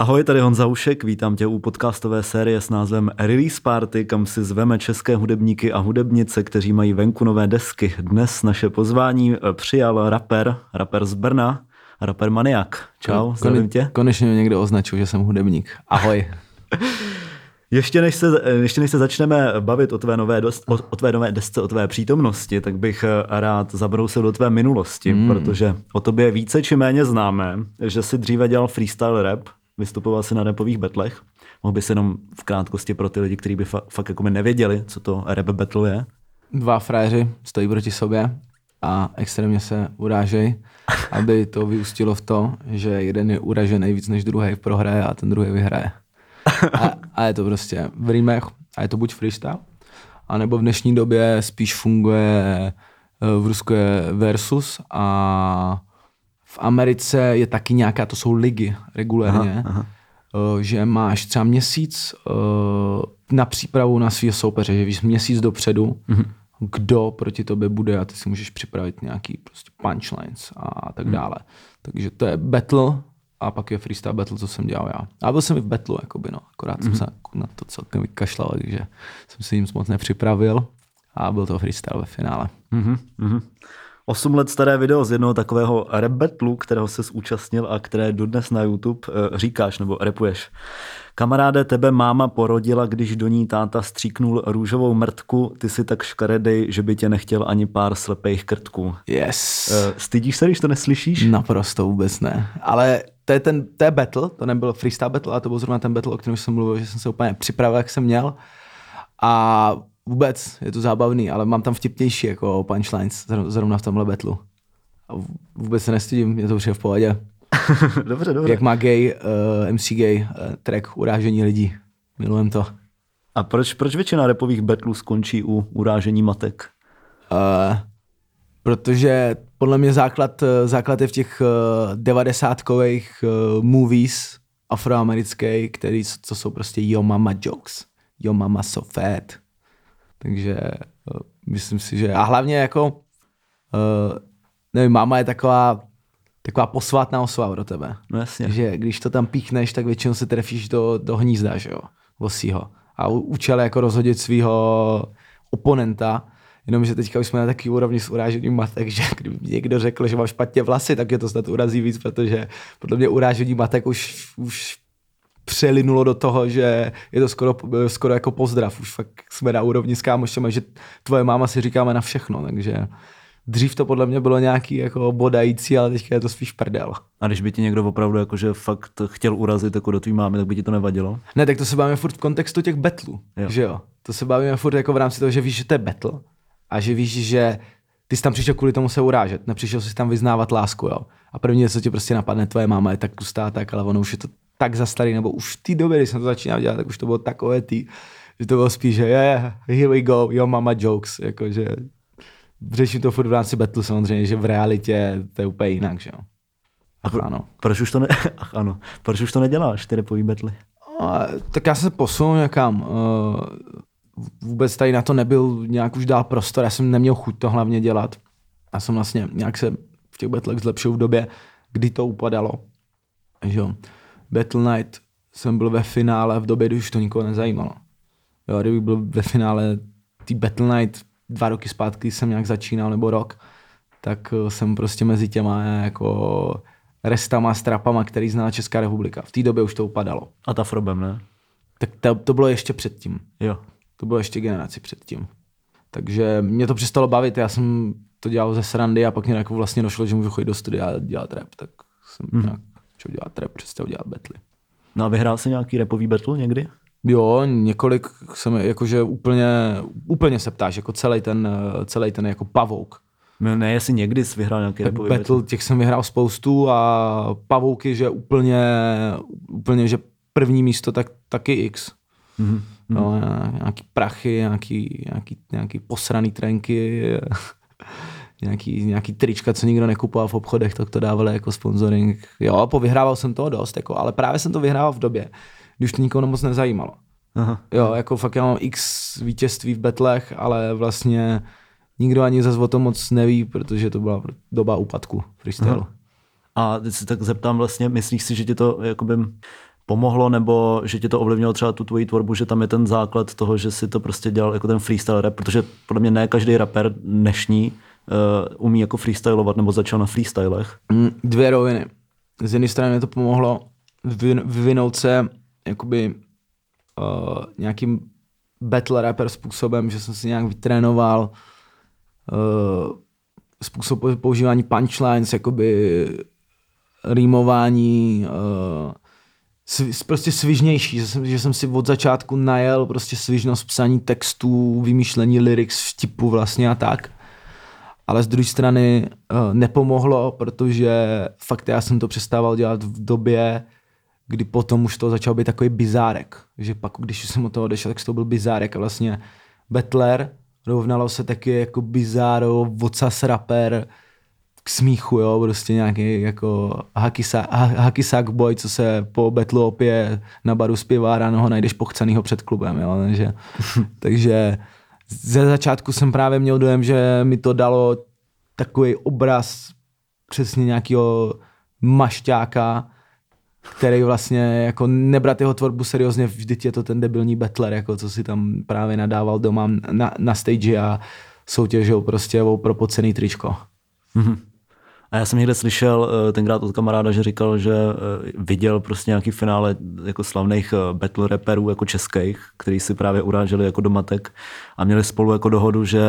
Ahoj, tady Honza Ušek, vítám tě u podcastové série s názvem Release Party, kam si zveme české hudebníky a hudebnice, kteří mají venku nové desky. Dnes naše pozvání přijal rapper, rapper z Brna, rapper Maniak. Čau, zdravím tě. Konečně mě někdo označil, že jsem hudebník. Ahoj. Ještě než, se, ještě než se začneme bavit o tvé, nové dost, o, o tvé nové desce, o tvé přítomnosti, tak bych rád zabrousil do tvé minulosti, mm. protože o tobě více či méně známe, že si dříve dělal freestyle rap, vystupoval si na rapových betlech. Mohl bys jenom v krátkosti pro ty lidi, kteří by fa- fakt jako by nevěděli, co to rap battle je? Dva fréři stojí proti sobě a extrémně se urážejí, aby to vyústilo v to, že jeden je uražený víc než druhý prohraje a ten druhý vyhraje. A, a je to prostě v rýmech a je to buď freestyle, anebo v dnešní době spíš funguje eh, v Rusku je versus a v Americe je taky nějaká, to jsou ligy regulérně, aha, aha. Eh, že máš třeba měsíc eh, na přípravu na svého soupeře, že víš měsíc dopředu, mhm. kdo proti tobě bude a ty si můžeš připravit nějaký prostě punchlines a tak mhm. dále. Takže to je battle a pak je freestyle battle, co jsem dělal já. A byl jsem i v battle, jakoby, no. akorát mm-hmm. jsem mhm. se na to celkem vykašlal, takže jsem si nic moc nepřipravil a byl to freestyle ve finále. Mm-hmm. 8 let staré video z jednoho takového rap battlu, kterého se zúčastnil a které dodnes na YouTube e, říkáš nebo repuješ. Kamaráde, tebe máma porodila, když do ní táta stříknul růžovou mrtku, ty si tak škaredej, že by tě nechtěl ani pár slepých krtků. Yes. E, stydíš se, když to neslyšíš? Naprosto vůbec ne. Ale to je ten to je battle, to nebyl freestyle battle, ale to byl zrovna ten battle, o kterém jsem mluvil, že jsem se úplně připravil, jak jsem měl. A vůbec je to zábavný, ale mám tam vtipnější jako punchlines zrovna v tomhle battlu. A vůbec se nestydím, mě to je v pohodě. dobře, dobře. Jak má gay, uh, MC gay uh, track urážení lidí. Milujem to. A proč, proč většina repových battlů skončí u urážení matek? Uh, protože podle mě základ, základ je v těch devadesátkových uh, movies afroamerických, který, co jsou prostě yo mama jokes. Yo mama so fat. Takže uh, myslím si, že a hlavně jako uh, nevím, máma je taková taková posvátná osoba pro tebe. No jasně. Že když to tam píchneš, tak většinou se trefíš do, do hnízda, že jo, vosího. A učil jako rozhodit svého oponenta, Jenomže teďka už jsme na takový úrovni s urážením matek, že kdyby někdo řekl, že mám špatně vlasy, tak je to snad urazí víc, protože podle mě urážení matek už, už přelinulo do toho, že je to skoro, skoro jako pozdrav. Už fakt jsme na úrovni s kámošem, že tvoje máma si říkáme na všechno, takže dřív to podle mě bylo nějaký jako bodající, ale teďka je to spíš prdel. A když by ti někdo opravdu jakože fakt chtěl urazit jako do tvý mámy, tak by ti to nevadilo? Ne, tak to se bavíme furt v kontextu těch betlů, jo. že jo? To se bavíme furt jako v rámci toho, že víš, že to je betl a že víš, že ty jsi tam přišel kvůli tomu se urážet, nepřišel jsi tam vyznávat lásku, jo. A první, co ti prostě napadne, tvoje máma je tak tlustá, tak, ale ono už je to tak zastarý, nebo už v té době, kdy jsem to začínal dělat, tak už to bylo takové tý, že to bylo spíš, že yeah, here we go, your mama jokes, jakože řeším to furt v rámci battle samozřejmě, že v realitě to je úplně jinak, že jo. Ach, ano. Proč už to, ne, ach, ano. Proč už to neděláš, ty repový battle? tak já jsem posunul někam. Uh, vůbec tady na to nebyl nějak už dál prostor, já jsem neměl chuť to hlavně dělat. Já jsem vlastně nějak se v těch battlech zlepšil v době, kdy to upadalo. Že jo. Battle Night jsem byl ve finále v době, kdy už to nikoho nezajímalo. Jo, kdybych byl ve finále tý Battle Night dva roky zpátky jsem nějak začínal, nebo rok, tak eh, jsem prostě mezi těma jako restama, strapama, který zná Česká republika. V té době už to upadalo. A ta Frobem, ne? Tak to, to bylo ještě předtím. Jo. To bylo ještě generaci předtím. Takže mě to přestalo bavit, já jsem to dělal ze srandy a pak mě jako vlastně došlo, že můžu chodit do studia a dělat rap, tak jsem mm. nějak začal dělat rap, přestal dělat betly. No a vyhrál jsi nějaký repový battle někdy? Jo, několik jsem, jakože úplně, úplně se ptáš, jako celý ten, celý ten jako pavouk. No ne, jestli někdy jsi vyhrál nějaký repový battle. battle. Těch jsem vyhrál spoustu a pavouky, že úplně, úplně, že první místo, tak taky X. Mm-hmm. No, nějaký prachy, nějaký, nějaký, nějaký posraný trenky, nějaký, nějaký trička, co nikdo nekupoval v obchodech, tak to dávali jako sponsoring. Jo, povyhrával jsem toho dost, jako, ale právě jsem to vyhrával v době, když to nikoho moc nezajímalo. Aha. Jo, jako fakt já mám x vítězství v betlech, ale vlastně nikdo ani zase o tom moc neví, protože to byla doba úpadku freestyle. A teď se tak zeptám vlastně, myslíš si, že tě to jakoby pomohlo, nebo že ti to ovlivnilo třeba tu tvoji tvorbu, že tam je ten základ toho, že si to prostě dělal jako ten freestyle rap, protože podle mě ne každý rapper dnešní umí jako freestylovat nebo začal na freestylech. Mm, dvě roviny. Z jedné strany mi to pomohlo vyvinout se jakoby uh, nějakým battle rapper způsobem, že jsem si nějak vytrénoval uh, způsob používání punchlines, jakoby rýmování, uh, sv, prostě svižnější, že jsem, že jsem si od začátku najel prostě svižnost psaní textů, vymýšlení lyrics, vtipu vlastně a tak. Ale z druhé strany uh, nepomohlo, protože fakt já jsem to přestával dělat v době, kdy potom už to začal být takový bizárek. Že pak, když jsem od toho odešel, tak to byl bizárek a vlastně Bettler rovnalo se taky jako bizáro, vocas rapper, k smíchu, jo, prostě nějaký jako hacky sack boy, co se po betlu opije na baru zpívá, ráno ho najdeš pochcanýho před klubem, jo, takže, takže ze začátku jsem právě měl dojem, že mi to dalo takový obraz přesně nějakého mašťáka, který vlastně jako nebrat jeho tvorbu seriózně, vždyť je to ten debilní betler, jako co si tam právě nadával doma na, na stage a soutěžil prostě o propocený tričko. Mm-hmm. A já jsem někde slyšel eh, tenkrát od kamaráda, že říkal, že eh, viděl prostě nějaký finále jako slavných eh, battle rapperů jako českých, který si právě uráželi jako do matek a měli spolu jako dohodu, že,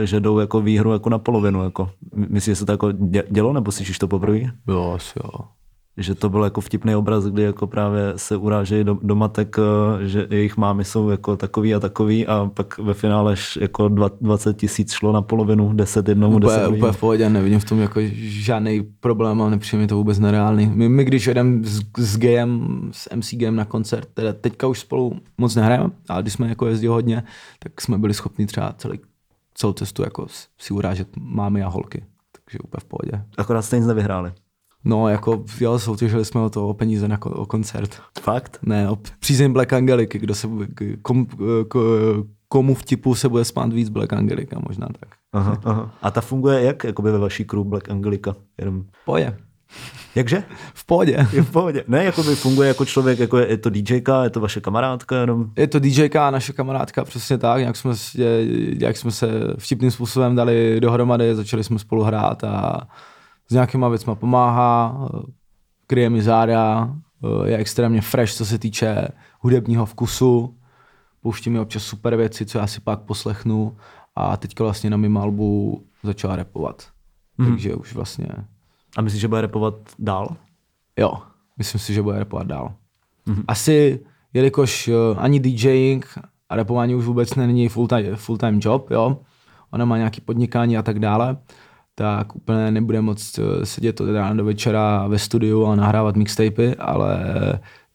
že jdou jako výhru jako na polovinu. Jako. Myslíš, že se to jako dělo, nebo slyšíš to poprvé? Jo, asi jo že to byl jako vtipný obraz, kdy jako právě se urážejí do, do matek, eh, že jejich mámy jsou jako takový a takový a pak ve finále jako 20 tisíc šlo na polovinu, 10 jednomu, úplně, 10 Úplně v pohodě, nevidím v tom jako žádný problém a nepřijde mi to vůbec nereálný. My, my když jedem s, s Gayem, s MC Gayem na koncert, teda teďka už spolu moc nehrajeme, ale když jsme jako jezdili hodně, tak jsme byli schopni třeba celý, celou cestu jako si urážet mámy a holky. Takže úplně v pohodě. Akorát jste nic nevyhráli. No, jako jo, soutěžili jsme o to o peníze na o koncert. Fakt? Ne, o přízeň Black Angeliky, kdo se, kom, komu vtipu se bude spát víc Black Angelika, možná tak. Aha, aha. A ta funguje jak jakoby ve vaší crew Black Angelika? Jenom... Poje. Jakže? V pohodě. Je v pohodě. Ne, jako by funguje jako člověk, jako je, je to DJka, je to vaše kamarádka jenom? Je to DJka a naše kamarádka, přesně tak. Jak jsme, jak jsme se vtipným způsobem dali dohromady, začali jsme spolu hrát a nějakýma věcma pomáhá, kryje mi záda, je extrémně fresh, co se týče hudebního vkusu, pouští mi občas super věci, co já si pak poslechnu a teďka vlastně na mým albu začala repovat. Mm. Takže už vlastně... A myslíš, že bude repovat dál? Jo, myslím si, že bude repovat dál. Mm. Asi, jelikož uh, ani DJing a repování už vůbec není full-time, full-time job, jo, ona má nějaký podnikání a tak dále, tak úplně nebude moc eh, sedět od rána do večera ve studiu a nahrávat mixtapy, ale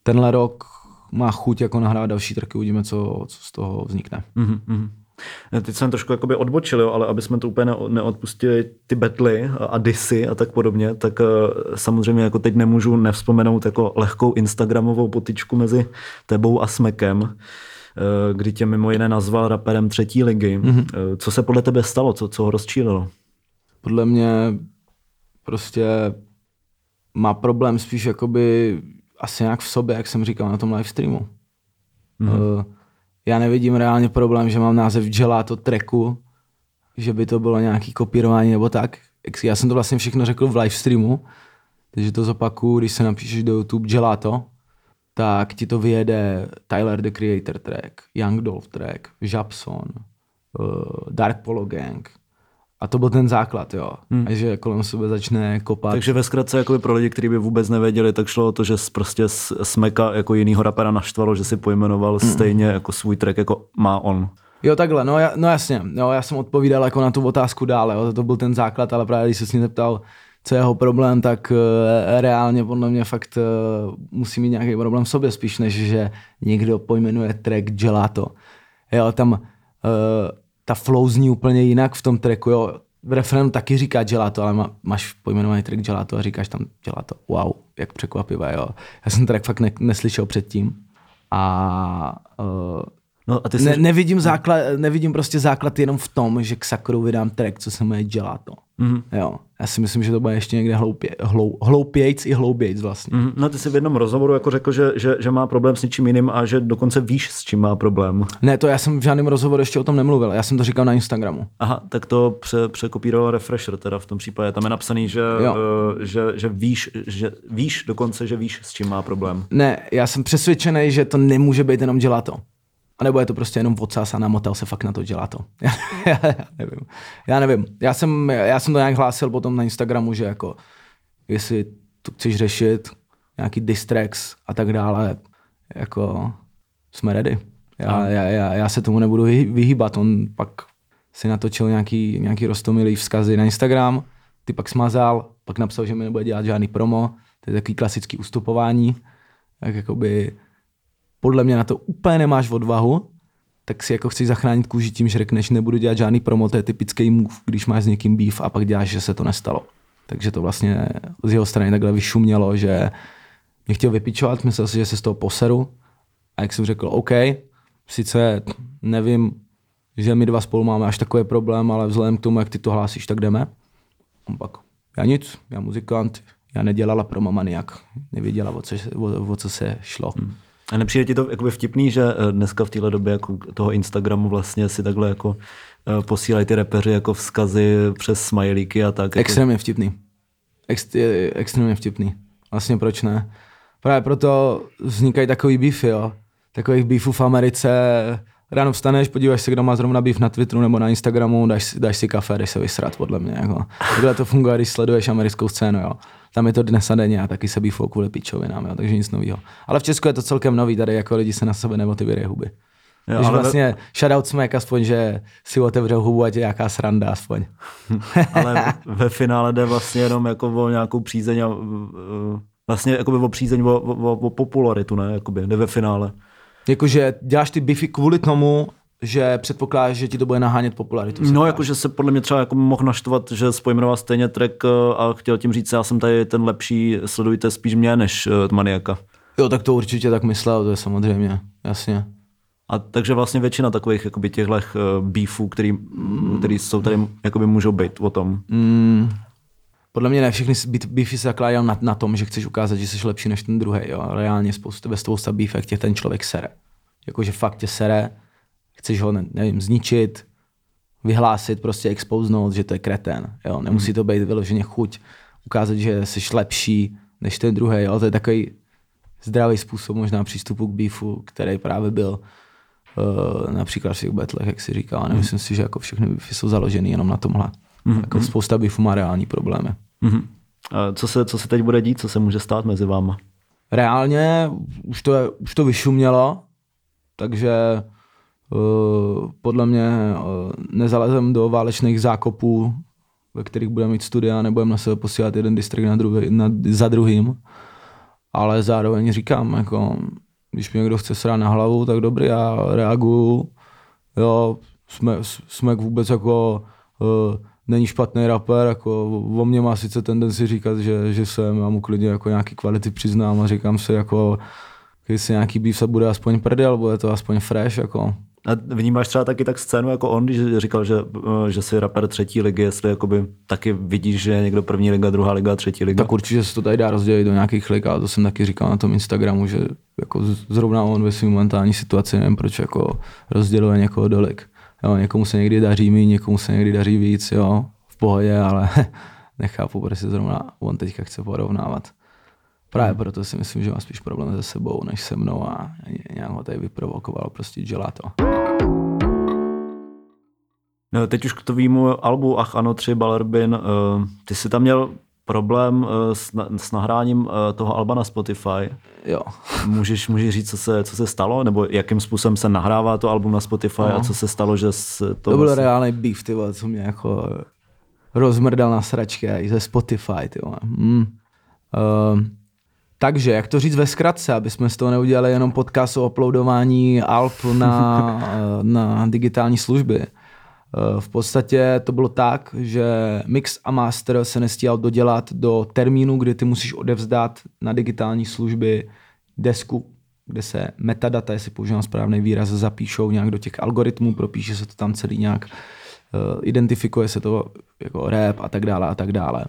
tenhle rok má chuť jako nahrát další tracky, uvidíme, co, co z toho vznikne. Mm-hmm. Teď jsem trošku jakoby odbočil, jo, ale aby jsme to úplně neodpustili ty betly a disy a tak podobně, tak eh, samozřejmě jako teď nemůžu nevzpomenout jako lehkou instagramovou potičku mezi tebou a Smekem, eh, kdy tě mimo jiné nazval raperem třetí ligy. Mm-hmm. Co se podle tebe stalo? Co, co ho rozčílilo? Podle mě prostě má problém spíš jakoby asi nějak v sobě, jak jsem říkal na tom live streamu. Mm-hmm. Uh, já nevidím reálně problém, že mám název Gelato tracku, že by to bylo nějaký kopírování nebo tak. Já jsem to vlastně všechno řekl v live streamu, takže to zopaku, když se napíšeš do YouTube Gelato, tak ti to vyjede Tyler the Creator track, Young Dolph track, Japson, uh, Dark Polo Gang, a to byl ten základ, jo. Hmm. A že kolem sebe začne kopat. Takže ve zkratce jako pro lidi, kteří by vůbec nevěděli, tak šlo o to, že prostě Smeka jako jinýho rapera naštvalo, že si pojmenoval hmm. stejně jako svůj track, jako má on. Jo, takhle, no, no jasně, no, já jsem odpovídal jako na tu otázku dále, jo, to byl ten základ, ale právě když se s ním zeptal, co je jeho problém, tak uh, reálně podle mě fakt uh, musí mít nějaký problém v sobě spíš, než že někdo pojmenuje track Gelato. Jo, tam uh, ta flow zní úplně jinak v tom tracku, jo. V refrénu taky říká gelato, ale má, máš pojmenovaný track gelato a říkáš tam gelato. Wow, jak překvapivé, jo. Já jsem track fakt ne, neslyšel předtím. A uh, No a ty jsi... Ne, nevidím, základ, nevidím prostě základ jenom v tom, že k Sakru vydám track, co se jmenuje Gelato. Mm-hmm. Jo. Já si myslím, že to bude ještě někde hloupě, hlou, hloupějc i hloubějc vlastně. Mm-hmm. No ty jsi v jednom rozhovoru jako řekl, že, že, že má problém s něčím jiným a že dokonce víš, s čím má problém. Ne, to já jsem v žádném rozhovoru ještě o tom nemluvil, já jsem to říkal na Instagramu. Aha, tak to pře, překopíroval Refresher teda v tom případě. Tam je napsaný, že, uh, že, že, víš, že víš dokonce, že víš, s čím má problém. Ne, já jsem přesvědčený, že to nemůže být jenom Gelato. A nebo je to prostě jenom odsás a namotal se fakt na to, dělá to. Já, já, já nevím. Já nevím. Já jsem, já jsem to nějak hlásil potom na Instagramu, že jako jestli to chceš řešit, nějaký distracks a tak dále, jako jsme ready. Já, já, já, já se tomu nebudu vyhýbat. On pak si natočil nějaký, nějaký rostomilý vzkazy na Instagram, ty pak smazal, pak napsal, že mi nebude dělat žádný promo, to je takový klasický ustupování, tak jakoby podle mě na to úplně nemáš odvahu, tak si jako chceš zachránit kůži tím, že řekneš, nebudu dělat žádný promo, to je typický move, když máš s někým beef a pak děláš, že se to nestalo. Takže to vlastně z jeho strany takhle vyšumělo, že mě chtěl vypičovat, myslel si, že se z toho poseru a jak jsem řekl, OK, sice nevím, že my dva spolu máme až takový problém, ale vzhledem k tomu, jak ty to hlásíš, tak jdeme. On pak, já nic, já muzikant, já nedělala promo maniak, nevěděla, o co, o, o co se šlo. Hmm. A nepřijde ti to jakoby vtipný, že eh, dneska v téhle době jako toho Instagramu vlastně si takhle jako eh, posílají ty repeři jako vzkazy přes smajlíky a tak. Jako... Extrémně vtipný. Ex, extrémně vtipný. Vlastně proč ne? Právě proto vznikají takový beefy, jo. Takových beefů v Americe. Ráno vstaneš, podíváš se, kdo má zrovna beef na Twitteru nebo na Instagramu, dáš, dáš si kafe, jdeš se vysrat, podle mě. Jako. Takhle to funguje, když sleduješ americkou scénu, jo tam je to dnes a denně a taky se bífou kvůli pičovinám, jo, takže nic nového. Ale v Česku je to celkem nový, tady jako lidi se na sebe nemotivují huby. Jo, Když ale vlastně shoutout smek aspoň, že si otevřel hubu, ať je nějaká sranda aspoň. ale ve finále jde vlastně jenom jako o nějakou přízeň a vlastně jako o přízeň, o, o, o popularitu, ne, jakoby, jde ve finále. Jakože děláš ty bify kvůli tomu, že předpokládáš, že ti to bude nahánět popularitu. No, jakože se podle mě třeba jako mohl naštvat, že spojmenoval stejně track eh, a chtěl tím říct, já jsem tady ten lepší, sledujte spíš mě než uh, Maniaka. Jo, tak to určitě tak myslel, to je samozřejmě, jasně. A takže vlastně většina takových jakoby těchto uh, beefů, který, mm. který jsou tady, jakoby můžou být o tom. Mm. Podle mě ne všechny beefy se zakládají na, na, tom, že chceš ukázat, že jsi lepší než ten druhý. Jo. Reálně spousta, ve spousta beefech tě ten člověk sere. Jakože fakt tě sere, chceš ho, nevím, zničit, vyhlásit, prostě expouznout, že to je kreten. Jo? Nemusí hmm. to být vyloženě chuť ukázat, že jsi lepší než ten druhý. Jo? To je takový zdravý způsob možná přístupu k beefu, který právě byl uh, například v těch betlech, jak si říkal. Hmm. Nemyslím si, že jako všechny beefy jsou založeny jenom na tomhle. Hmm. Jako spousta beefů má reální problémy. Hmm. Co se, co se teď bude dít? Co se může stát mezi váma? Reálně už to, je, už to vyšumělo, takže Eh, podle mě eh, nezalezem do válečných zákopů, ve kterých budeme mít studia, nebudeme na sebe posílat jeden distrikt na druhý, na, za druhým, ale zároveň říkám, jako, když mě někdo chce srát na hlavu, tak dobrý, já reaguju, jo, jsme, jsme vůbec jako uh, není špatný rapper, jako o mě má sice tendenci říkat, že, že jsem, já mu klidně jako nějaký kvality přiznám a říkám si jako, jestli nějaký beef se bude aspoň prdel, bude to aspoň fresh, jako a vnímáš třeba taky tak scénu jako on, když říkal, že, že jsi rapper třetí ligy, jestli jakoby taky vidíš, že je někdo první liga, druhá liga, třetí liga? Tak určitě se to tady dá rozdělit do nějakých lig, ale to jsem taky říkal na tom Instagramu, že jako zrovna on ve své momentální situaci nevím, proč jako rozděluje někoho do lig. Jo, někomu se někdy daří méně, někomu se někdy daří víc, jo, v pohodě, ale nechápu, proč se zrovna on teďka chce porovnávat. Právě proto si myslím, že má spíš problém se sebou, než se mnou a nějak ho tady vyprovokoval prostě to. No, teď už k tvýmu albu Ach ano 3 Ballerbin, uh, ty jsi tam měl problém uh, s, s nahráním uh, toho alba na Spotify. Jo. Můžeš, můžeš říct, co se, co se stalo? Nebo jakým způsobem se nahrává to album na Spotify no. a co se stalo, že to... To byl vlastně... reálný beef, ty vole, co mě jako rozmrdal na sračky i ze Spotify, ty vole. Mm. Uh, takže, jak to říct ve zkratce, aby jsme z toho neudělali jenom podcast o uploadování alb na, na digitální služby. V podstatě to bylo tak, že mix a master se nestíhal dodělat do termínu, kdy ty musíš odevzdat na digitální služby desku kde se metadata, jestli používám správný výraz, zapíšou nějak do těch algoritmů, propíše se to tam celý nějak, uh, identifikuje se to jako rap a tak dále a tak dále.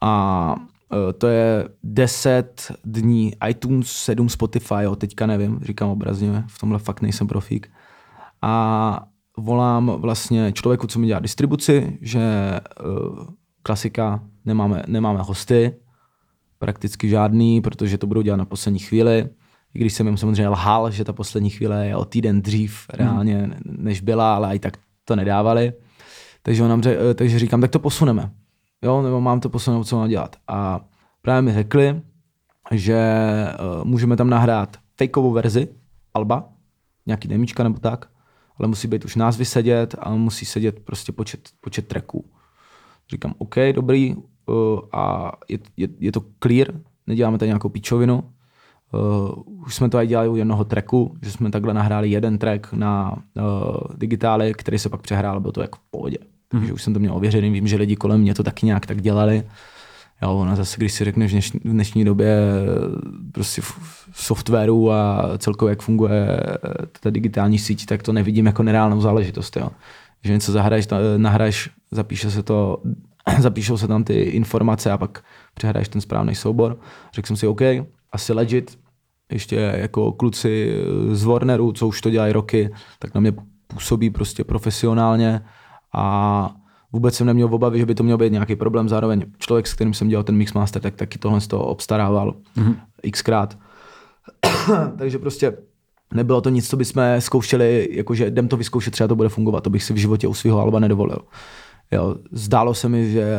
A uh, to je 10 dní iTunes, 7 Spotify, jo, teďka nevím, říkám obrazně, v tomhle fakt nejsem profík. A volám vlastně člověku, co mi dělá distribuci, že uh, klasika, nemáme, nemáme hosty, prakticky žádný, protože to budou dělat na poslední chvíli. I když jsem jim samozřejmě lhal, že ta poslední chvíle je o týden dřív reálně, hmm. než byla, ale i tak to nedávali. Takže, on nám řek, eh, takže říkám, tak to posuneme. Jo, nebo mám to posunout, co mám dělat. A právě mi řekli, že uh, můžeme tam nahrát fakeovou verzi Alba, nějaký demíčka nebo tak, ale musí být už názvy sedět a musí sedět prostě počet, počet tracků. Říkám, OK, dobrý, uh, a je, je, je to clear, neděláme tady nějakou píčovinu. Uh, už jsme to i dělali u jednoho tracku, že jsme takhle nahráli jeden track na uh, digitály, který se pak přehrál, bylo to jako v pohodě. Takže už jsem to měl ověřený, vím, že lidi kolem mě to taky nějak tak dělali. Jo, ona zase, když si řekneš v dnešní, době prostě v softwaru a celkově jak funguje ta digitální síť, tak to nevidím jako nereálnou záležitost. Jo. Že něco zahraješ, nahraješ, zapíše se to, zapíšou se tam ty informace a pak přehraješ ten správný soubor. Řekl jsem si, OK, asi legit, ještě jako kluci z Warneru, co už to dělají roky, tak na mě působí prostě profesionálně a vůbec jsem neměl obavy, že by to měl být nějaký problém. Zároveň člověk, s kterým jsem dělal ten Mixmaster, tak taky tohle z toho obstarával mm-hmm. xkrát. Takže prostě nebylo to nic, co bychom zkoušeli, jakože jdem to vyzkoušet, třeba to bude fungovat. To bych si v životě u svého alba nedovolil. Jo, zdálo se mi, že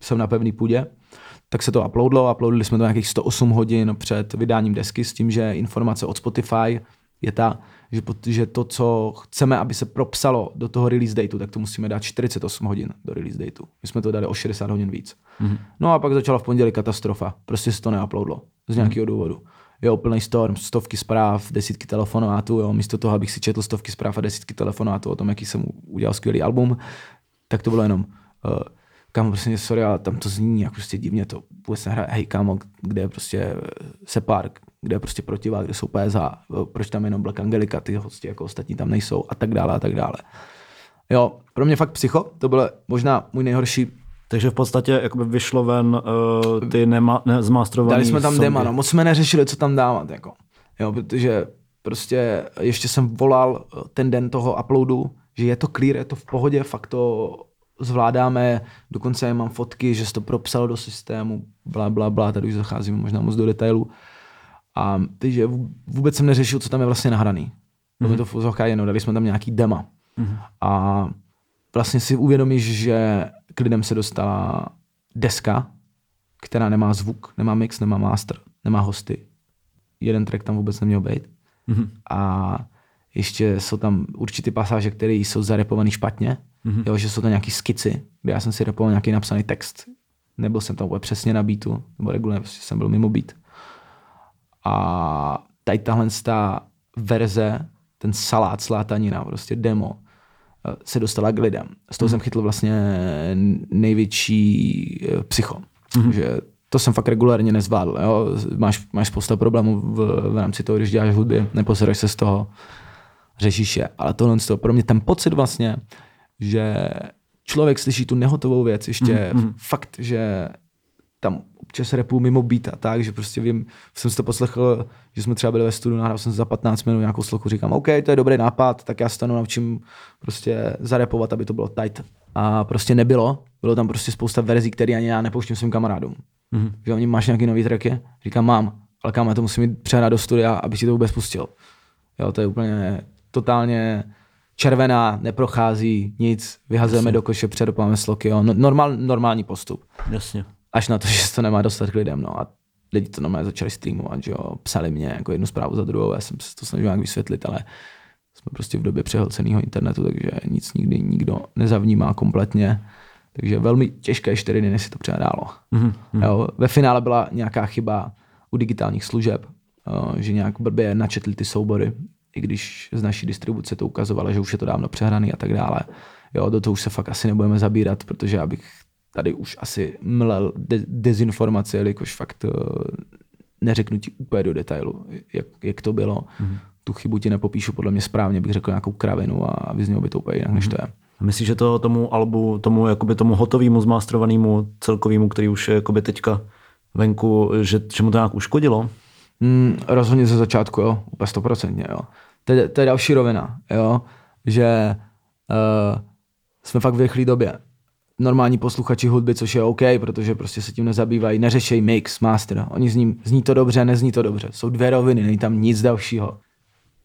jsem na pevný půdě, tak se to uploadlo, uploadili jsme to nějakých 108 hodin před vydáním desky s tím, že informace od Spotify je ta, že, že to, co chceme, aby se propsalo do toho release dateu, tak to musíme dát 48 hodin do release dateu. My jsme to dali o 60 hodin víc. Mm-hmm. No a pak začala v pondělí katastrofa. Prostě se to neuploadlo z nějakého mm-hmm. důvodu. Jo, plný storm, stovky zpráv, desítky telefonátů, jo, místo toho, abych si četl stovky zpráv a desítky telefonátů o tom, jaký jsem udělal skvělý album, tak to bylo jenom uh, kámo, prostě sorry, ale tam to zní jako prostě divně, to vůbec nehraje, hej kámo, kde je prostě eh, Separ, kde je prostě protivák, kde jsou PSH, eh, proč tam jenom Black Angelica, ty hosti jako ostatní tam nejsou a tak dále a tak dále. Jo, pro mě fakt psycho, to bylo možná můj nejhorší takže v podstatě jakoby vyšlo ven uh, ty nema, ne, Dali jsme tam songy. dema, no moc jsme neřešili, co tam dávat, jako. Jo, protože prostě ještě jsem volal ten den toho uploadu, že je to clear, je to v pohodě, fakt to zvládáme, dokonce mám fotky, že jsi to propsal do systému, bla, bla, bla, tady už zacházíme možná moc do detailu. A takže vůbec jsem neřešil, co tam je vlastně nahraný. Mm-hmm. to v jenom, dali jsme tam nějaký dema. Mm-hmm. A vlastně si uvědomíš, že k lidem se dostala deska, která nemá zvuk, nemá mix, nemá master, nemá hosty. Jeden track tam vůbec neměl být. Mm-hmm. A ještě jsou tam určité pasáže, které jsou zarepované špatně, mm-hmm. jo, že jsou to nějaké skici, kde já jsem si repoval nějaký napsaný text. Nebyl jsem tam úplně přesně na beatu, nebo regulárně prostě jsem byl mimo beat. A tady tahle ta verze, ten salát, slátanina, prostě demo, eh, se dostala k lidem. Z toho mm-hmm. jsem chytl vlastně největší eh, psycho. Mm-hmm. Že to jsem fakt regulárně nezvládl. Jo? Máš, máš spousta problémů v, v rámci toho, když děláš hudby, neposereš se z toho, řešíš je. Ale tohle to pro mě ten pocit vlastně, že člověk slyší tu nehotovou věc, ještě mm-hmm. fakt, že tam občas repu mimo beat a tak, že prostě vím, jsem si to poslechl, že jsme třeba byli ve studiu, nahrál jsem za 15 minut nějakou sloku, říkám, OK, to je dobrý nápad, tak já se to naučím prostě zarepovat, aby to bylo tight. A prostě nebylo, bylo tam prostě spousta verzí, které ani já nepouštím svým kamarádům. Mm-hmm. Že oni máš nějaký nový tracky? Říkám, mám, ale kam, to musím mít přehrát do studia, aby si to vůbec pustil. Jo, to je úplně totálně červená, neprochází, nic, vyhazujeme Jasně. do koše, předopáme sloky, jo. No, normál, normální postup. Jasně. Až na to, že se to nemá dostat k lidem, no. A lidi to normálně začali streamovat, že jo. Psali mě jako jednu zprávu za druhou, já jsem se to snažil nějak vysvětlit, ale jsme prostě v době přehlceného internetu, takže nic nikdy nikdo nezavnímá kompletně. Takže velmi těžké čtyři dny, si to předálo. Mm-hmm. Jo, ve finále byla nějaká chyba u digitálních služeb, že nějak blbě načetli ty soubory i když z naší distribuce to ukazovalo, že už je to dávno přehraný a tak dále. Jo, do toho už se fakt asi nebudeme zabírat, protože abych tady už asi mlel de- dezinformace, jelikož fakt uh, neřeknu ti úplně do detailu, jak, jak to bylo. Mm-hmm. Tu chybu ti nepopíšu podle mě správně, bych řekl nějakou kravinu a vyznělo by to úplně jinak, mm-hmm. než to je. Myslíš, že to tomu albu, tomu, jakoby tomu hotovému, zmástrovanému, celkovému, který už je jakoby teďka venku, že, že mu to nějak uškodilo? Mm, rozhodně ze začátku, jo, úplně stoprocentně, jo. To je, to je další rovina, jo, že uh, jsme fakt v rychlé době. Normální posluchači hudby, což je OK, protože prostě se tím nezabývají, neřešejí mix, master. Oni zní, zní to dobře, nezní to dobře. Jsou dvě roviny, není tam nic dalšího.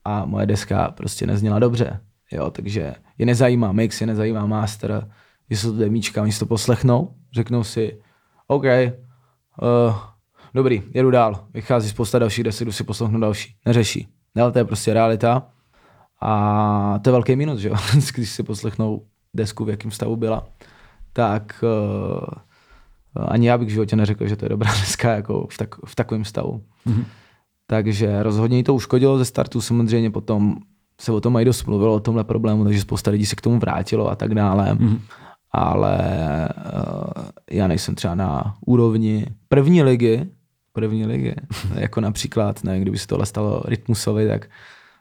A moje deska prostě nezněla dobře. Jo, takže je nezajímá mix, je nezajímá master, že jsou to demíčka, oni si to poslechnou, řeknou si, OK, uh, dobrý, jedu dál, vychází spousta dalších desek, jdu si poslechnu další, neřeší. Ale to je prostě realita a to je velký minus, že jo, když si poslechnou desku, v jakém stavu byla, tak uh, ani já bych v životě neřekl, že to je dobrá deska jako v, tak, v takovém stavu. Mm-hmm. Takže rozhodně jí to uškodilo ze startu, samozřejmě potom se o tom mají dost mluvilo, o tomhle problému, takže spousta lidí se k tomu vrátilo a tak dále. Mm-hmm. Ale uh, já nejsem třeba na úrovni první ligy, první ligy, jako například, ne, kdyby se tohle stalo Rytmusovi, tak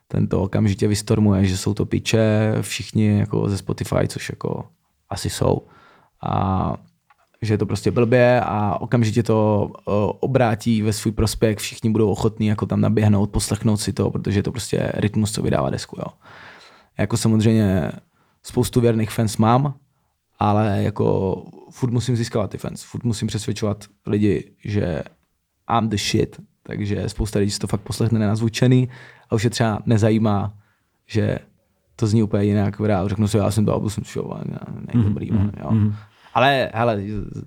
ten to okamžitě vystormuje, že jsou to piče, všichni jako ze Spotify, což jako asi jsou. A že je to prostě blbě a okamžitě to obrátí ve svůj prospěch, všichni budou ochotní jako tam naběhnout, poslechnout si to, protože je to prostě rytmus, co vydává desku. Jo. Jako samozřejmě spoustu věrných fans mám, ale jako furt musím získávat ty fans, furt musím přesvědčovat lidi, že I'm the shit, takže spousta lidí si to fakt poslechne nenazvučený a už je třeba nezajímá, že to zní úplně jinak, řeknu si, já jsem to album show, ne, ne, dobrý, mm-hmm. jo. Ale hele,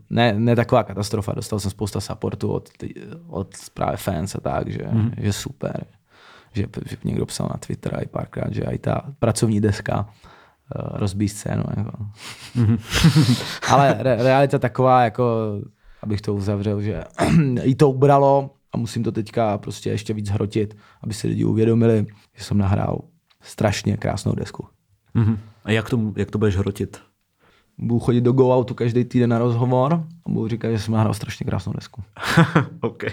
ne, ne taková katastrofa, dostal jsem spousta supportu od, od právě fans a tak, že, mm. že super. Že, že někdo psal na Twitter i párkrát, že i ta pracovní deska uh, rozbíjí scénu. Jako. Mm. Ale re, realita taková, jako, abych to uzavřel, že i to ubralo a musím to teďka prostě ještě víc hrotit, aby si lidi uvědomili, že jsem nahrál strašně krásnou desku. Mm. A jak to, jak to budeš hrotit? Budu chodit do Go Outu každý týden na rozhovor a budu říkat, že jsem nahrál strašně krásnou desku. OK.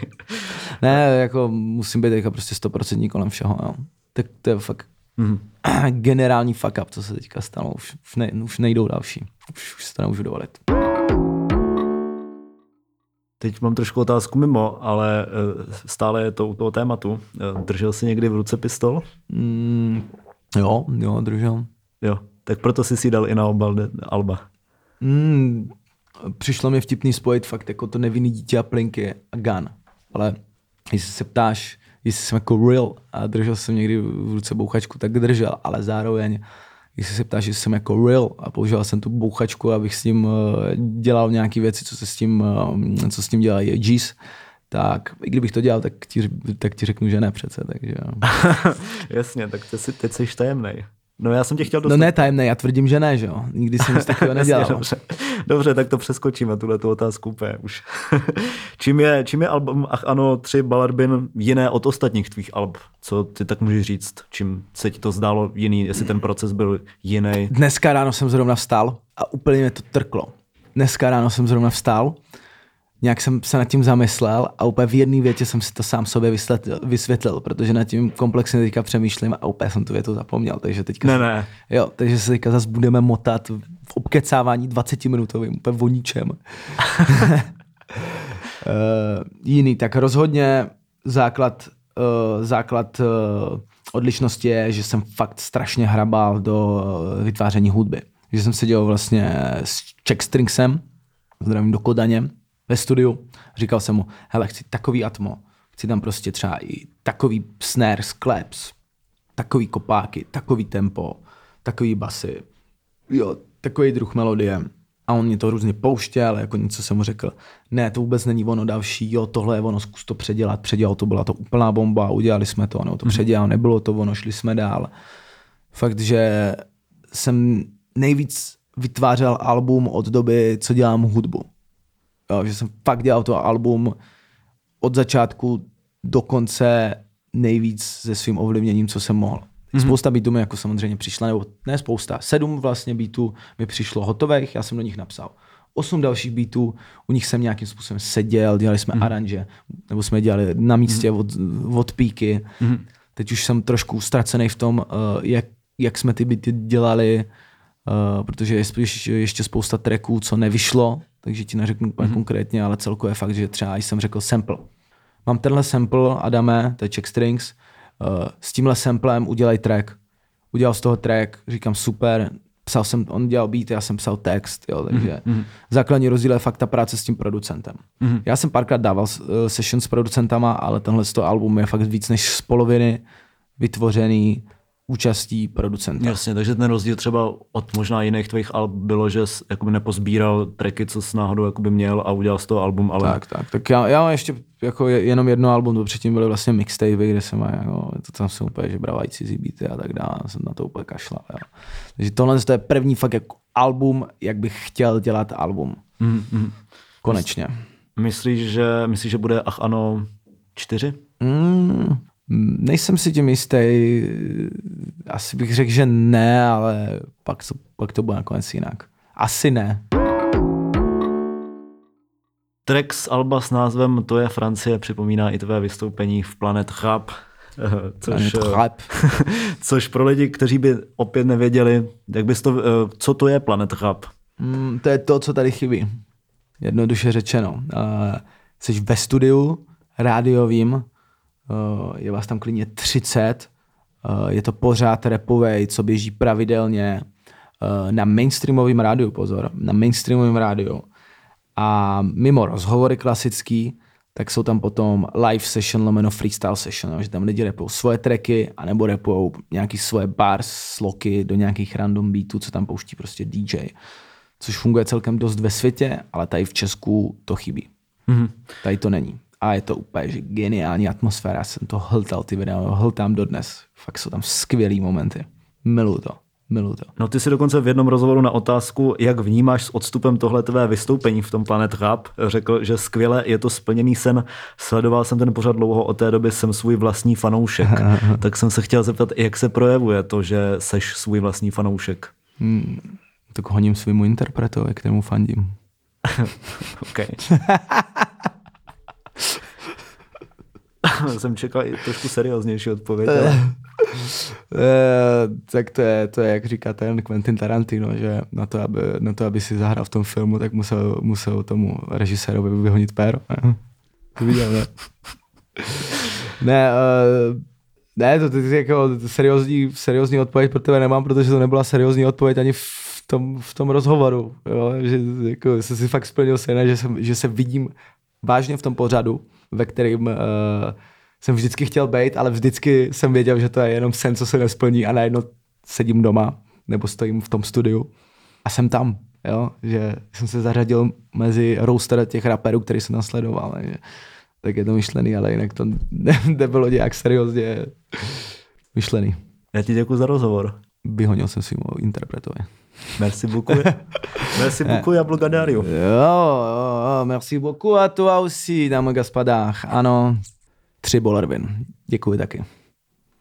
Ne, jako musím být jako prostě stoprocentní kolem všeho. Jo. Tak to je fakt mm-hmm. generální fuck up, co se teďka stalo. Už, už, ne, už nejdou další. Už, už se to nemůžu dovolit. Teď mám trošku otázku mimo, ale eh, stále je to u toho tématu. Eh, držel jsi někdy v ruce pistol? Mm, jo, jo, držel. Jo, tak proto jsi si dal i na obal Alba. Mm, přišlo mi vtipný spojit fakt jako to nevinný dítě a plinky a gun. Ale jestli se ptáš, jestli jsem jako real a držel jsem někdy v ruce bouchačku, tak držel, ale zároveň jestli se ptáš, jestli jsem jako real a používal jsem tu bouchačku, abych s tím eh, dělal nějaké věci, co se s tím, eh, co s tím dělají G's, tak i kdybych to dělal, tak ti, tak ti řeknu, že ne přece. Takže... Jasně, tak teď, teď jsi tajemnej. No já jsem tě chtěl dostat. No ne tajemné, já tvrdím, že ne, že jo. Nikdy jsem nic takového nedělal. dobře. dobře, tak to přeskočíme, tuhle tu otázku úplně už. čím, je, čím je album Ach ano, tři Ballardbin jiné od ostatních tvých alb? Co ty tak můžeš říct? Čím se ti to zdálo jiný, jestli ten proces byl jiný? Dneska ráno jsem zrovna vstal a úplně mě to trklo. Dneska ráno jsem zrovna vstal nějak jsem se nad tím zamyslel a úplně v jedné větě jsem si to sám sobě vysvětlil, vysvětlil protože nad tím komplexně teďka přemýšlím a úplně jsem tu větu zapomněl. Takže teďka ne, se, ne. Jo, takže se teďka zase budeme motat v obkecávání 20 minutovým, úplně o ničem. uh, jiný, tak rozhodně základ, uh, základ uh, odlišnosti je, že jsem fakt strašně hrabal do vytváření hudby. Že jsem seděl vlastně s Checkstringsem, zdravím do Kodaně, ve studiu. Říkal jsem mu, hele, chci takový atmo, chci tam prostě třeba i takový snare, claps, takový kopáky, takový tempo, takový basy, jo, takový druh melodie. A on mě to různě pouštěl, jako něco jsem mu řekl, ne, to vůbec není ono další, jo, tohle je ono, zkus to předělat, předělal to, byla to úplná bomba, udělali jsme to, ono to mm-hmm. předělal, nebylo to ono, šli jsme dál. Fakt, že jsem nejvíc vytvářel album od doby, co dělám hudbu. Že jsem fakt dělal to album od začátku do konce nejvíc se svým ovlivněním, co jsem mohl. Mm-hmm. Spousta beatů mi jako samozřejmě přišla, nebo ne spousta, sedm vlastně beatů mi přišlo hotových, já jsem do nich napsal. osm dalších beatů, u nich jsem nějakým způsobem seděl, dělali jsme mm. aranže, nebo jsme dělali na místě mm. od, od píky. Mm. Teď už jsem trošku ztracený v tom, uh, jak, jak jsme ty beaty dělali, uh, protože je ještě spousta tracků, co nevyšlo, takže ti neřeknu úplně mm. konkrétně, ale celkově je fakt, že třeba jsem řekl sample. Mám tenhle sample, Adame, to je Check Strings, uh, s tímhle samplem udělej track. Udělal z toho track, říkám super, psal jsem, on dělal beat, já jsem psal text, jo, takže mm-hmm. základní rozdíl je fakt ta práce s tím producentem. Mm-hmm. Já jsem párkrát dával uh, session s producentama, ale tenhle to album je fakt víc než z poloviny vytvořený účastí producenta. Jasně, takže ten rozdíl třeba od možná jiných tvých alb bylo, že jsi jakoby nepozbíral tracky, co jsi náhodou jakoby měl a udělal z toho album, ale... Tak, tak, tak já, já mám ještě jako jenom jedno album, to předtím byly vlastně mixtapy, kde jsem jako, to tam jsem úplně žebravají cizí beaty a tak dále, jsem na to úplně kašlal. Jo. Takže tohle to je první fakt jako album, jak bych chtěl dělat album. Mm-hmm. Konečně. Myslíš, že, myslíš, že bude Ach ano čtyři? Mm, Nejsem si tím jistý, asi bych řekl, že ne, ale pak to, pak to bude nakonec jinak. Asi ne. Track z Alba s názvem To je Francie připomíná i tvé vystoupení v Planet Rap. Což, Planet Rap. což pro lidi, kteří by opět nevěděli, jak bys to, co to je Planet Rap? Mm, to je to, co tady chybí. Jednoduše řečeno. Uh, jsi ve studiu rádiovým, Eh, je vás tam klidně 30, eh, je to pořád repovej, co běží pravidelně eh, na mainstreamovém rádiu, pozor, na mainstreamovém rádiu. A mimo rozhovory klasický, tak jsou tam potom live session lomeno freestyle session, že tam lidi repou svoje tracky, anebo repou nějaký svoje bars, sloky do nějakých random beatů, co tam pouští prostě DJ. Což funguje celkem dost ve světě, ale tady v Česku to chybí. Mm-hmm. Tady to není a je to úplně že geniální atmosféra. Já jsem to hltal ty videa, hltám dodnes. Fakt jsou tam skvělý momenty. Miluju to. Miluju to. No ty si dokonce v jednom rozhovoru na otázku, jak vnímáš s odstupem tohle tvé vystoupení v tom Planet Rap, řekl, že skvěle je to splněný sen. Sledoval jsem ten pořad dlouho, od té doby jsem svůj vlastní fanoušek. tak jsem se chtěl zeptat, jak se projevuje to, že seš svůj vlastní fanoušek. Hmm, tak honím svýmu interpretovi, kterému fandím. OK. jsem čekal i trošku serióznější odpověď. Ale... Eh, tak to je, to je, jak říká ten Quentin Tarantino, že na to, aby, na to, aby si zahrál v tom filmu, tak musel, musel tomu režisérovi vyhonit péro. To viděl, ne? ne, uh, ne, to, to jako seriózní, seriózní odpověď pro tebe nemám, protože to nebyla seriózní odpověď ani v tom, v tom rozhovoru. Jo? Že jako, jsem si fakt splnil sen, že, jsem, že se vidím vážně v tom pořadu, ve kterým uh, jsem vždycky chtěl být, ale vždycky jsem věděl, že to je jenom sen, co se nesplní a najednou sedím doma nebo stojím v tom studiu a jsem tam, jo? že jsem se zařadil mezi roaster těch raperů, který jsem nasledoval. Takže, tak je to myšlený, ale jinak to ne, nebylo nějak seriózně myšlený. Já ti děkuji za rozhovor. Vyhonil jsem svým interpretovi. Merci beaucoup. merci beaucoup, Jablko Dario. Jo, jo, jo, merci beaucoup a tu aussi, dámy gospodách. Ano, tři bolervin. Děkuji taky.